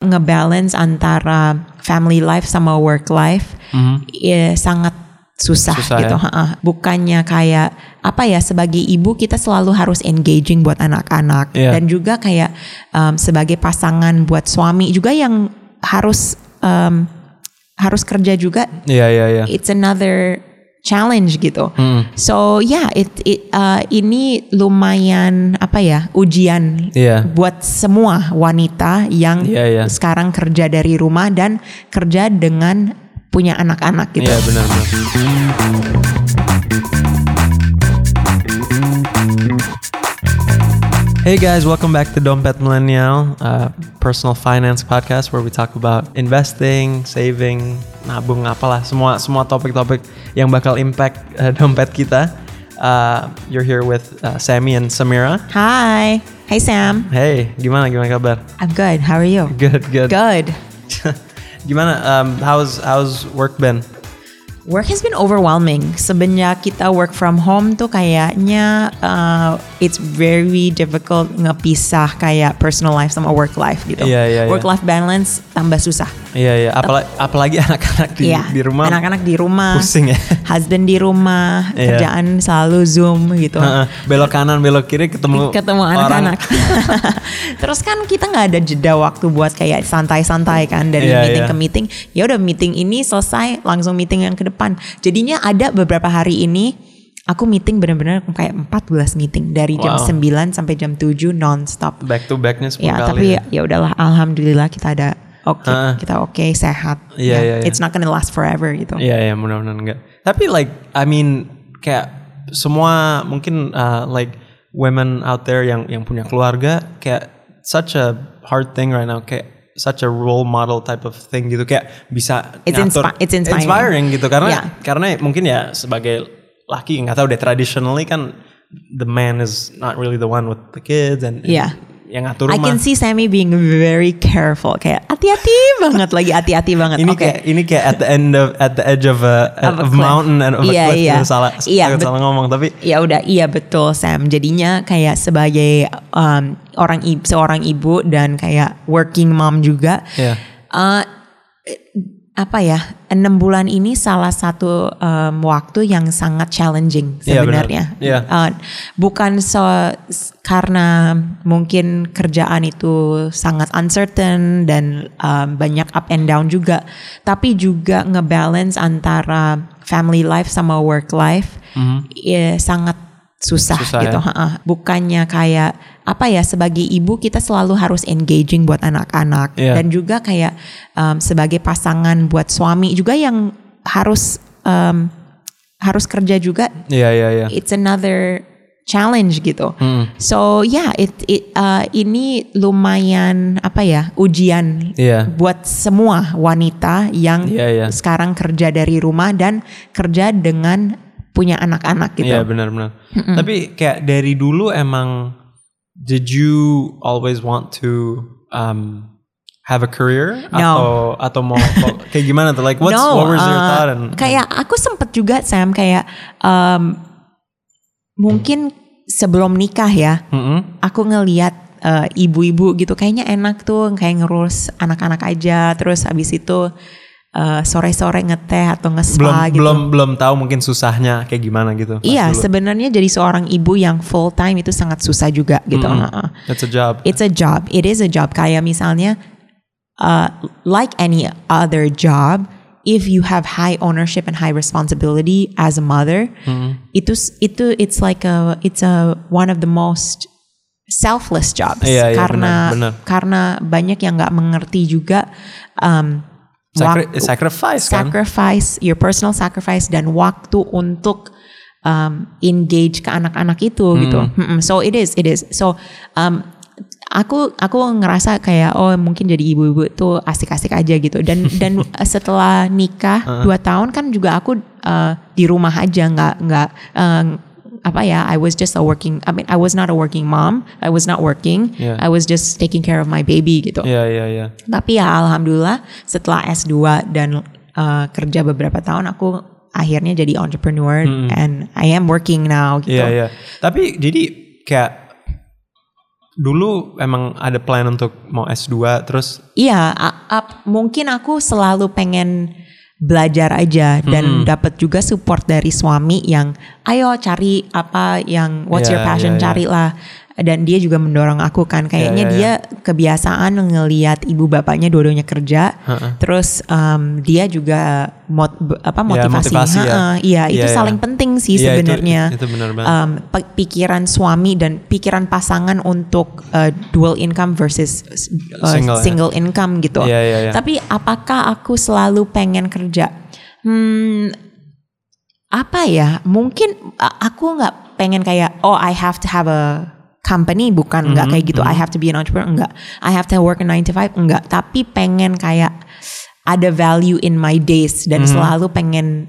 ngebalance antara family life sama work life ya sangat susah, Susah gitu. ya? Ha-ha. Bukannya kayak apa ya sebagai ibu kita selalu harus engaging buat anak-anak Iya. dan juga kayak um, sebagai pasangan buat suami juga yang harus um, harus kerja juga. Iya iya iya. It's another challenge gitu. Hmm. So yeah, it, it uh, ini lumayan apa ya ujian Iya. buat semua wanita yang Iya, iya. sekarang kerja dari rumah dan kerja dengan punya anak-anak gitu. Iya benar benar. Hey guys, welcome back to Dompet Millennial, uh, personal finance podcast where we talk about investing, saving, nabung apalah semua semua topik-topik yang bakal impact uh, dompet kita. Uh, you're here with uh, Sammy and Samira. Hi, hey Sam, Hey, gimana gimana kabar? I'm good. How are you? Good good. Good. gimana? Um, how's how's work been? Work has been overwhelming. Semenjak kita work from home tuh kayaknya uh, it's very difficult ngepisah kayak personal life sama work life gitu. Iya, iya. Work life balance tambah susah. Iya iya. Apalagi apalagi anak-anak di, Iya. di rumah. Anak-anak di rumah. pusing ya. Husband di rumah, Iya. kerjaan selalu Zoom gitu. Heeh, belok kanan belok kiri ketemu ketemu anak-anak. Terus kan kita nggak ada jeda waktu buat kayak santai-santai kan dari Iya, meeting iya. ke meeting. Ya udah meeting ini selesai langsung meeting yang ke depan. Jadinya ada beberapa hari ini aku meeting benar-benar kayak 14 meeting dari jam Wow. 9 sampai jam 7 nonstop. back to backnya 10 Ya, kali. tapi ya udahlah alhamdulillah kita ada oke, Heeh. kita oke sehat. Iya, Ya, iya, iya. It's not gonna last forever gitu. Iya iya mudah-mudahan enggak. Tapi like I mean kayak semua mungkin uh, like women out there yang yang punya keluarga kayak such a hard thing right now kayak such a role model type of thing gitu kayak bisa It's ngatur inspi- it's inspiring. gitu karena Yeah. karena mungkin ya sebagai laki nggak tahu deh traditionally kan the man is not really the one with the kids and, and Yeah. yang ngatur I rumah. can see Sammy being very careful kayak hati-hati banget lagi hati-hati banget. ini Oke. kayak ini kayak at the end of at the edge of a, Of a of mountain and of a Iya, cliff iya. gitu, salah Iya, takut bet- salah ngomong tapi Ya udah, iya betul Sam. Jadinya kayak sebagai um, orang seorang ibu dan kayak working mom juga. Iya. uh, apa ya? Enam bulan ini salah satu um, waktu yang sangat challenging Iya, benar. sebenarnya. Iya. Uh, bukan so karena mungkin kerjaan itu sangat uncertain dan um, banyak up and down juga, tapi juga ngebalance antara family life sama work life ya sangat susah. Susah gitu. ya? Bukannya kayak apa ya sebagai ibu kita selalu harus engaging buat anak-anak Iya. dan juga kayak um, sebagai pasangan buat suami juga yang harus um, harus kerja juga Iya iya iya. it's another challenge gitu. Hmm. So yeah, it, it uh, ini lumayan apa ya ujian Iya. buat semua wanita yang Iya, iya. sekarang kerja dari rumah dan kerja dengan punya anak-anak gitu. Iya benar-benar. Tapi kayak dari dulu emang did you always want to um, have a career No. atau atau mau kayak gimana tuh like what's No, what was your uh, thought and kayak aku sempet juga Sam kayak um, mungkin sebelum nikah ya, Mm-mm. aku ngeliat uh, ibu-ibu gitu kayaknya enak tuh kayak ngurus anak-anak aja, terus habis itu uh, sore-sore ngeteh atau belum nge-spa gitu. belum belum tahu mungkin susahnya kayak gimana gitu. Iya, sebenarnya jadi seorang ibu yang full time itu sangat susah juga gitu. Heeh. It's a job. It's a job. It is a job. Kayak misalnya, uh, like any other job, if you have high ownership and high responsibility as a mother, itu itu it's like a it's a one of the most selfless jobs Iya, iya, karena benar, benar. karena banyak yang nggak mengerti juga um, Sacri- waktu- sacrifice kan? sacrifice your personal sacrifice dan waktu untuk um, engage ke anak-anak itu gitu. Mm-mm. So it is, it is. So um, aku aku ngerasa kayak oh mungkin jadi ibu-ibu itu asik-asik aja gitu. Dan dan setelah nikah dua tahun kan juga aku uh, di rumah aja nggak nggak uh, apa ya I was just a working I mean I was not a working mom I was not working Yeah. I was just taking care of my baby gitu Iya iya iya. tapi ya alhamdulillah setelah S2 dan uh, kerja beberapa tahun aku akhirnya jadi entrepreneur and I am working now gitu. Iya iya. Tapi jadi kayak dulu emang ada plan untuk mau S2 terus Iya, a- a- mungkin aku selalu pengen belajar aja dan dapat juga support dari suami yang ayo cari apa yang what's your Iya, passion iya, iya. carilah dan dia juga mendorong aku kan kayaknya iya, dia kebiasaan ngelihat ibu bapaknya dua-duanya kerja terus um, dia juga mot, apa Ya, motivasi, motivasi ya. Ha-ha, iya itu iya. saling penting sih itu- sebenarnya itu benar banget. um, pikiran suami dan pikiran pasangan untuk uh, dual income versus uh, Single, ya. single income gitu. Iya, iya, iya. Tapi apakah aku selalu pengen kerja? Hmm, apa ya? Mungkin uh, aku nggak pengen kayak oh I have to have a company bukan nggak kayak gitu. I have to be an entrepreneur enggak. I have to work a 9 to 5 enggak. Tapi pengen kayak ada value in my days dan selalu pengen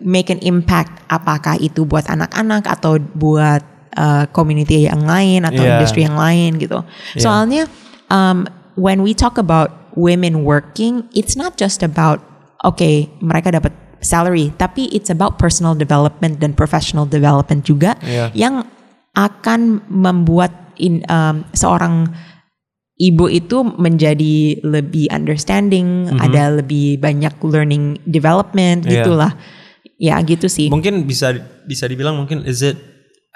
make an impact apakah itu buat anak-anak atau buat uh, community yang lain atau Yeah. industri yang lain gitu. Soalnya um, when we talk about women working, it's not just about okay mereka dapat salary, tapi it's about personal development dan professional development juga Yeah. yang akan membuat in, um, seorang ibu itu menjadi lebih understanding, ada lebih banyak learning development Yeah. gitulah. Ya gitu sih. mungkin bisa bisa dibilang mungkin is it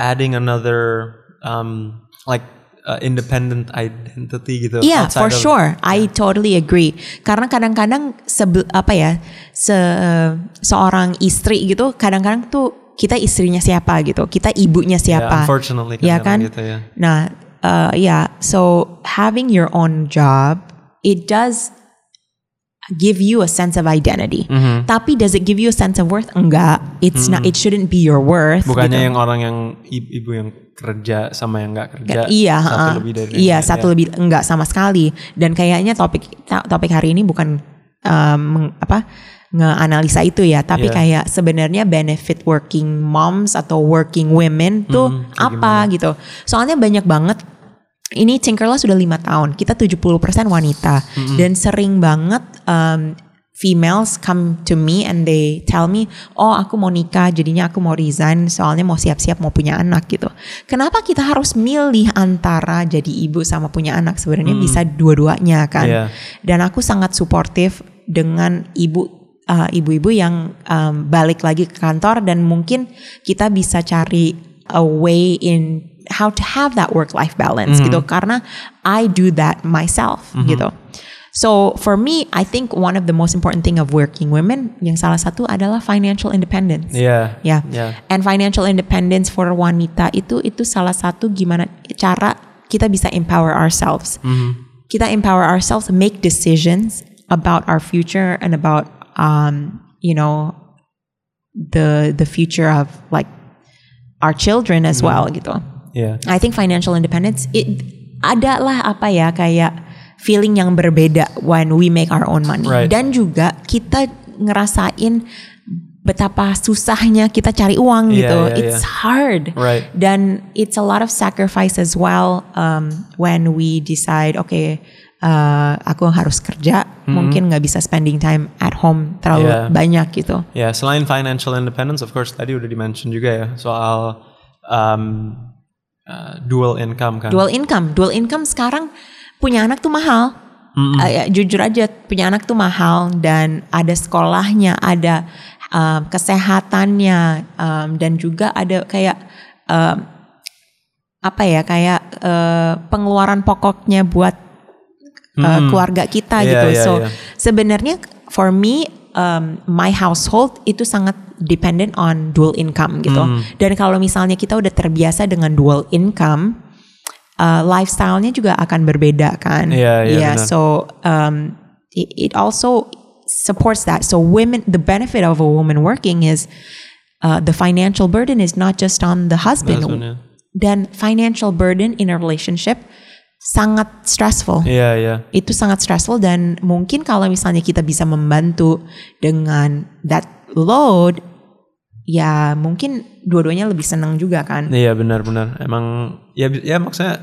adding another um, like uh, independent identity gitu Iya, outside for of- sure. I totally agree. Karena kadang-kadang sebe- apa ya, se seorang istri gitu, kadang-kadang tuh kita istrinya siapa gitu, kita ibunya Yeah, siapa. unfortunately ya kan? gitu ya. Nah, uh, ya, so having your own job, it does give you a sense of identity. Mm-hmm. Tapi does it give you a sense of worth? Enggak. It's not. It shouldn't be your worth. Bukannya gitu. yang orang yang ibu yang kerja sama yang nggak kerja iya, satu uh, lebih dari iya yang- satu ya. lebih enggak sama sekali. Dan kayaknya topik topik hari ini bukan um, apa ngeanalisa itu ya, tapi Iya. kayak sebenarnya benefit working moms atau working women tuh Hmm, apa gitu. Soalnya banyak banget ini Tinkerless sudah lima tahun, kita 70% wanita dan sering banget um, females come to me and they tell me, oh aku mau nikah, jadinya aku mau resign, soalnya mau siap-siap mau punya anak gitu. Kenapa kita harus milih antara jadi ibu sama punya anak? Sebenarnya bisa dua-duanya kan. Iya. Dan aku sangat suportif dengan ibu uh, ibu-ibu yang um, balik lagi ke kantor dan mungkin kita bisa cari a way in how to have that work life balance gitu karena I do that myself gitu. So for me, I think one of the most important thing of working women yang salah satu adalah financial independence. Iya. Ya. Iya. And financial independence for wanita itu itu salah satu gimana cara kita bisa empower ourselves. Kita empower ourselves to make decisions about our future and about um, you know the the future of like our children as well gitu. Iya. I think financial independence it adalah apa ya kayak feeling yang berbeda when we make our own money Right. dan juga kita ngerasain betapa susahnya kita cari uang Iya, gitu. iya, it's iya. hard. Right. Dan it's a lot of sacrifice as well um, when we decide okay uh, aku harus kerja mungkin nggak bisa spending time at home terlalu. Iya. banyak gitu. Ya, selain financial independence, of course tadi udah di-mention juga ya soal um, uh, dual income kan. Dual income, dual income sekarang punya anak tuh mahal. Uh, ya, jujur aja punya anak tuh mahal dan ada sekolahnya, ada um, kesehatannya um, dan juga ada kayak um, apa ya kayak uh, pengeluaran pokoknya buat uh, keluarga kita Iya, gitu. iya, so iya. sebenarnya for me um, my household itu sangat dependent on dual income gitu. Hmm. Dan kalau misalnya kita udah terbiasa dengan dual income, uh, lifestyle-nya juga akan berbeda kan. Iya, iya, Yeah, benar. so um, it, it also supports that. So women, the benefit of a woman working is uh, the financial burden is not just on the husband. Husband, ya. Dan financial burden in a relationship sangat stressful Iya, iya. itu sangat stressful dan mungkin kalau misalnya kita bisa membantu dengan that load ya mungkin dua-duanya lebih senang juga kan Iya benar-benar. Emang ya ya maksudnya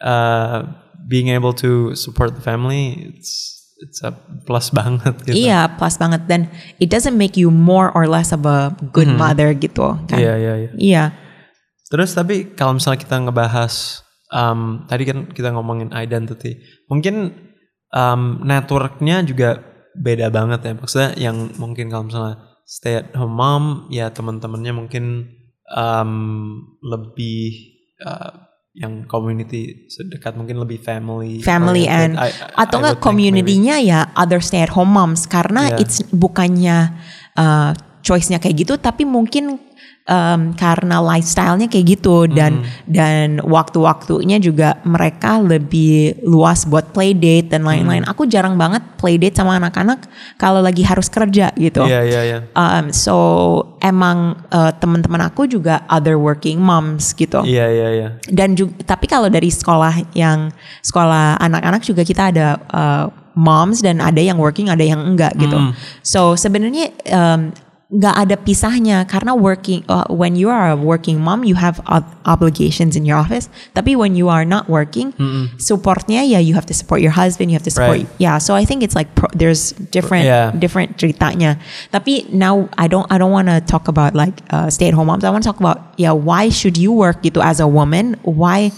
uh, being able to support the family it's it's a plus banget gitu. iya plus banget dan it doesn't make you more or less of a good mother gitu kan Iya, iya, iya. iya Terus tapi kalau misalnya kita ngebahas um, tadi kan kita ngomongin identity. Mungkin um, networknya juga beda banget ya. Maksudnya yang mungkin kalau misalnya stay at home mom, ya teman-temannya mungkin um, lebih uh, yang community sedekat mungkin lebih family family and oriented. I- I- atau enggak community-nya ya other stay at home moms karena Yeah. it's bukannya uh, choice-nya kayak gitu tapi mungkin um, karena lifestyle-nya kayak gitu dan dan waktu-waktunya juga mereka lebih luas buat play date dan lain-lain. Aku jarang banget play date sama anak-anak kalau lagi harus kerja gitu. Iya iya iya. Um, so emang uh, teman-teman aku juga other working moms gitu. Iya iya iya. Dan juga tapi kalau dari sekolah yang sekolah anak-anak juga kita ada uh, moms dan ada yang working, ada yang enggak gitu. So sebenarnya um, nggak ada pisahnya karena working uh, when you are a working mom you have ob- obligations in your office. Tapi when you are not working, supportnya ya you have to support your husband, you have to support Right. yeah. So I think it's like pro, there's different Yeah. different ceritanya. Tapi now I don't I don't want to talk about like uh, stay at home moms. I want to talk about yeah why should you work gitu as a woman? Why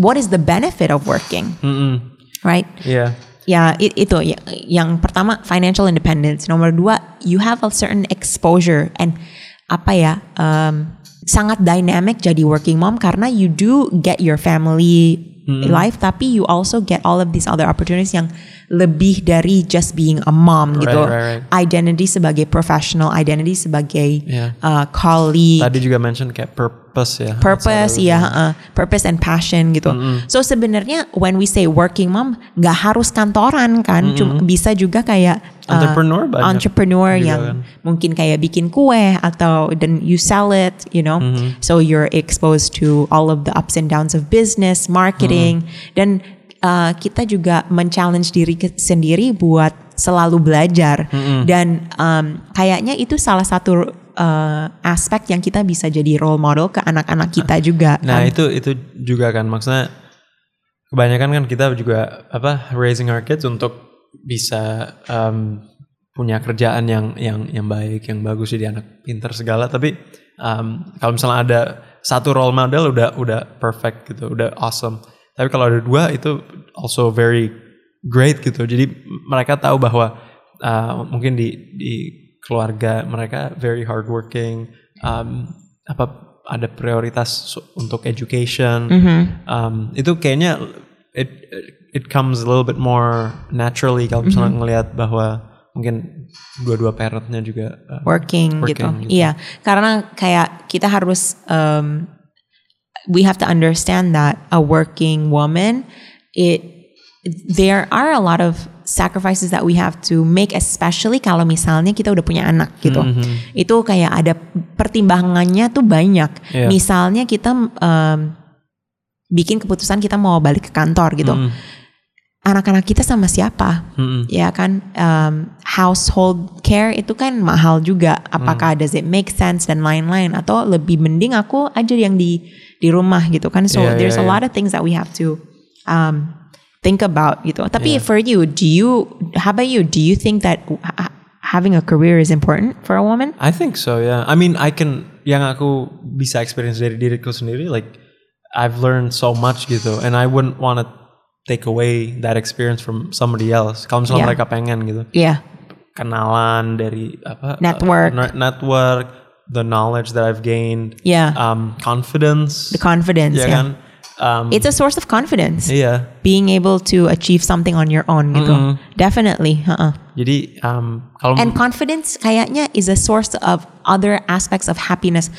what is the benefit of working? Mm-mm. Right? Iya. Ya itu ya, yang pertama financial independence. Nomor dua you have a certain exposure and apa ya um, sangat dynamic jadi working mom karena you do get your family life tapi you also get all of these other opportunities yang lebih dari just being a mom gitu. right, right. Identity sebagai professional, identity sebagai Yeah. uh, colleague Tadi juga mention kayak purpose ya. purpose Outside of- ya uh, purpose and passion gitu so sebenarnya when we say working mom nggak harus kantoran kan cuma bisa juga kayak uh, Entrepreneur banyak entrepreneur juga yang kan. mungkin kayak bikin kue atau then you sell it you know so you're exposed to all of the ups and downs of business marketing dan uh, kita juga men-challenge diri sendiri buat selalu belajar. Dan um, kayaknya itu salah satu uh, aspek yang kita bisa jadi role model ke anak-anak kita juga Nah kan. itu itu juga kan. Maksudnya kebanyakan kan kita juga apa raising our kids untuk bisa um, punya kerjaan yang yang yang baik yang bagus jadi anak pinter segala. Tapi um, kalau misalnya ada satu role model udah udah perfect gitu udah awesome tapi kalau ada dua itu also very great gitu. Jadi mereka tahu bahwa uh, mungkin di di keluarga mereka very hardworking um, apa ada prioritas untuk education. Um, itu kayaknya it it comes a little bit more naturally kalau misalnya ngelihat bahwa mungkin dua-dua parentnya juga uh, working, gitu. Working gitu. Iya, karena kayak kita harus um, we have to understand that a working woman it there are a lot of sacrifices that we have to make especially kalau misalnya kita udah punya anak gitu. Itu kayak ada pertimbangannya tuh banyak. Iya. Misalnya kita um, bikin keputusan kita mau balik ke kantor gitu. Anak-anak kita sama siapa? Mm-mm. ya kan um, household care itu kan mahal juga apakah does it make sense dan lain-lain atau lebih mending aku aja yang di di rumah gitu kan. So Iya, there's a lot of things that we have to um, think about gitu. Tapi Iya. for you do you how about you? Do you think that ha- having a career is important for a woman? I think so yeah. I mean I can yang aku bisa experience dari diriku sendiri like I've learned so much gitu. And I wouldn't want to take away that experience from somebody else. Kalau misalnya Yeah. mereka pengen gitu. Yeah. Kenalan dari apa uh, Network. net- network the knowledge that I've gained Yeah. um, confidence the confidence ya yeah kan um, it's a source of confidence Yeah. being able to achieve something on your own gitu definitely uh-uh. jadi um, kalau And confidence kayaknya is a source of other aspects of happiness.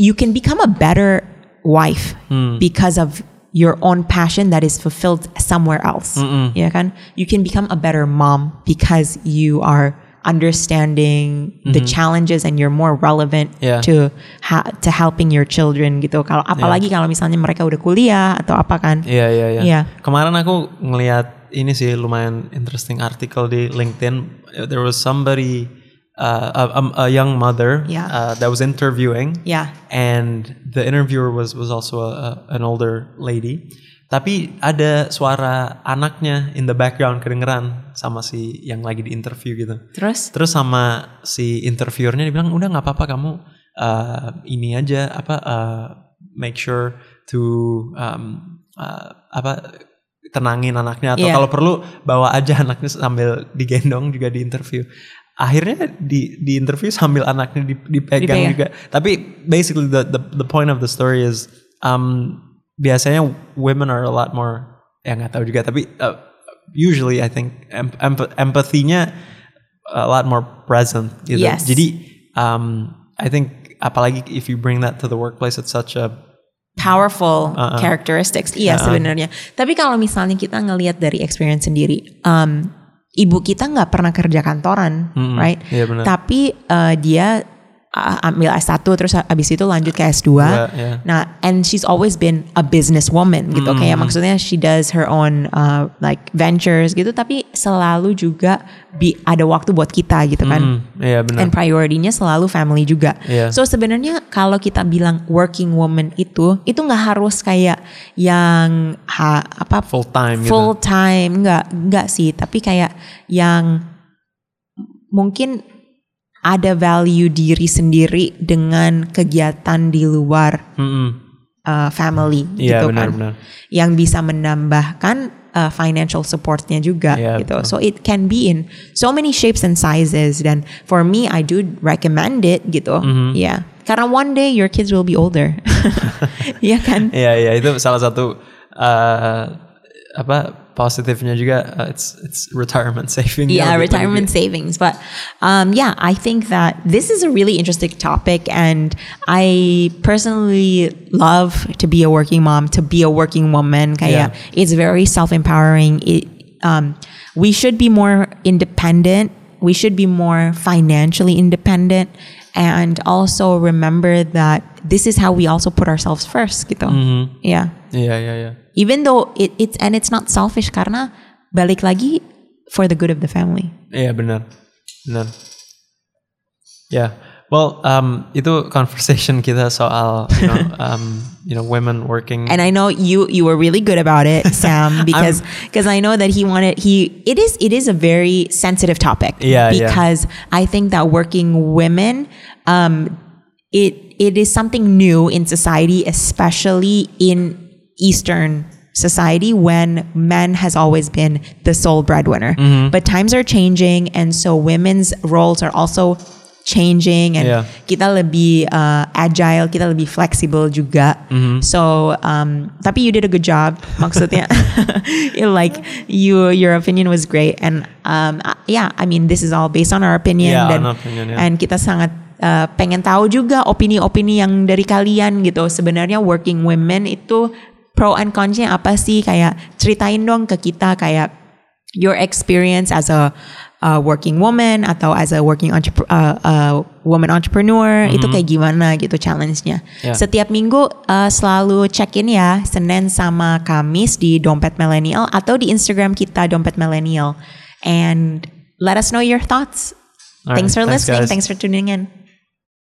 You can become a better wife because of your own passion that is fulfilled somewhere else. Ya kan? You can become a better mom because you are understanding the challenges and you're more relevant Yeah. to ha- to helping your children gitu. Kalau apalagi kalau misalnya mereka udah kuliah atau apa kan? Iya iya iya. Iya. Kemarin aku ngelihat ini sih lumayan interesting artikel di LinkedIn. There was somebody uh, a, a- a young mother Yeah. uh, that was interviewing. Yeah. And the interviewer was was also a, a- an older lady. Tapi ada suara anaknya in the background kedengeran sama si yang lagi di interview gitu. Terus? Terus sama si interviewernya dibilang udah nggak apa-apa kamu uh, ini aja apa uh, make sure to um, uh, apa tenangin anaknya atau Yeah. kalau perlu bawa aja anaknya sambil digendong juga di interview. Akhirnya di di interview sambil anaknya di- dipegang Dipegang. juga. Tapi basically the the the point of the story is um biasanya women are a lot more ya nggak tahu juga tapi uh, usually I think em- emp- empathy-nya a lot more present gitu. Yes. Jadi um I think apalagi if you bring that to the workplace it's such a powerful Uh-uh. characteristics. Iya sebenarnya. Tapi kalau misalnya kita ngelihat dari experience sendiri, um, ibu kita nggak pernah kerja kantoran, Mm-mm. right? Iya, benar. Tapi uh, dia uh, ambil S1 terus abis itu lanjut ke S2. Iya, iya. Nah, and she's always been a businesswoman gitu. Kayak maksudnya she does her own uh, like ventures gitu. Tapi selalu juga bi- ada waktu buat kita gitu kan. Hmm, iya benar. And priority-nya selalu family juga. Iya. So sebenarnya kalau kita bilang working woman itu, itu nggak harus kayak yang ha, apa Full time gitu. full time nggak nggak sih, tapi kayak yang mungkin ada value diri sendiri dengan kegiatan di luar Mm-mm. uh, family Iya gitu benar kan, benar. yang bisa menambahkan uh, financial supportnya juga Iya, gitu. betul. So it can be in so many shapes and sizes. Dan for me, I do recommend it gitu. Mm-hmm. Yeah, karena one day your kids will be older. Iya kan? Iya iya itu salah satu uh, apa positifnya juga uh, it's it's retirement saving. Yeah, retirement savings. But um, yeah, I think that this is a really interesting topic, and I personally love to be a working mom, to be a working woman. Kaya Yeah. it's very self empowering. It um, we should be more independent. We should be more financially independent, and also remember that this is how we also put ourselves first. Gitu. Yeah Yeah, yeah, iya. even though it, it's and it's not selfish karena balik lagi for the good of the family. Iya benar benar. Ya, well um, itu conversation kita soal you know um, you know women working. And I know you you were really good about it, Sam, because because I know that he wanted he it is it is a very sensitive topic. Yeah, yeah. because I think that working women um it it is something new in society, especially in Eastern society when men has always been the sole breadwinner. Mm-hmm. But times are changing and so women's roles are also changing and Yeah. kita lebih uh, agile, kita lebih flexible juga. Mm-hmm. So, um, tapi you did a good job. Maksudnya, like you, your opinion was great, and um, uh, yeah, I mean, this is all based on our opinion. Yeah, dan, opinion, yeah. And kita sangat uh, pengen tahu juga opini-opini yang dari kalian gitu. Sebenarnya working women itu pro and connya apa sih? Kayak ceritain dong ke kita kayak your experience as a uh, working woman atau as a working uh, uh, woman entrepreneur itu kayak gimana gitu challenge-nya. Yeah. Setiap minggu uh, selalu check in ya Senin sama Kamis di Dompet Millennial atau di Instagram kita Dompet Millennial and let us know your thoughts. All right, thanks for thanks, listening. guys. Thanks for tuning in.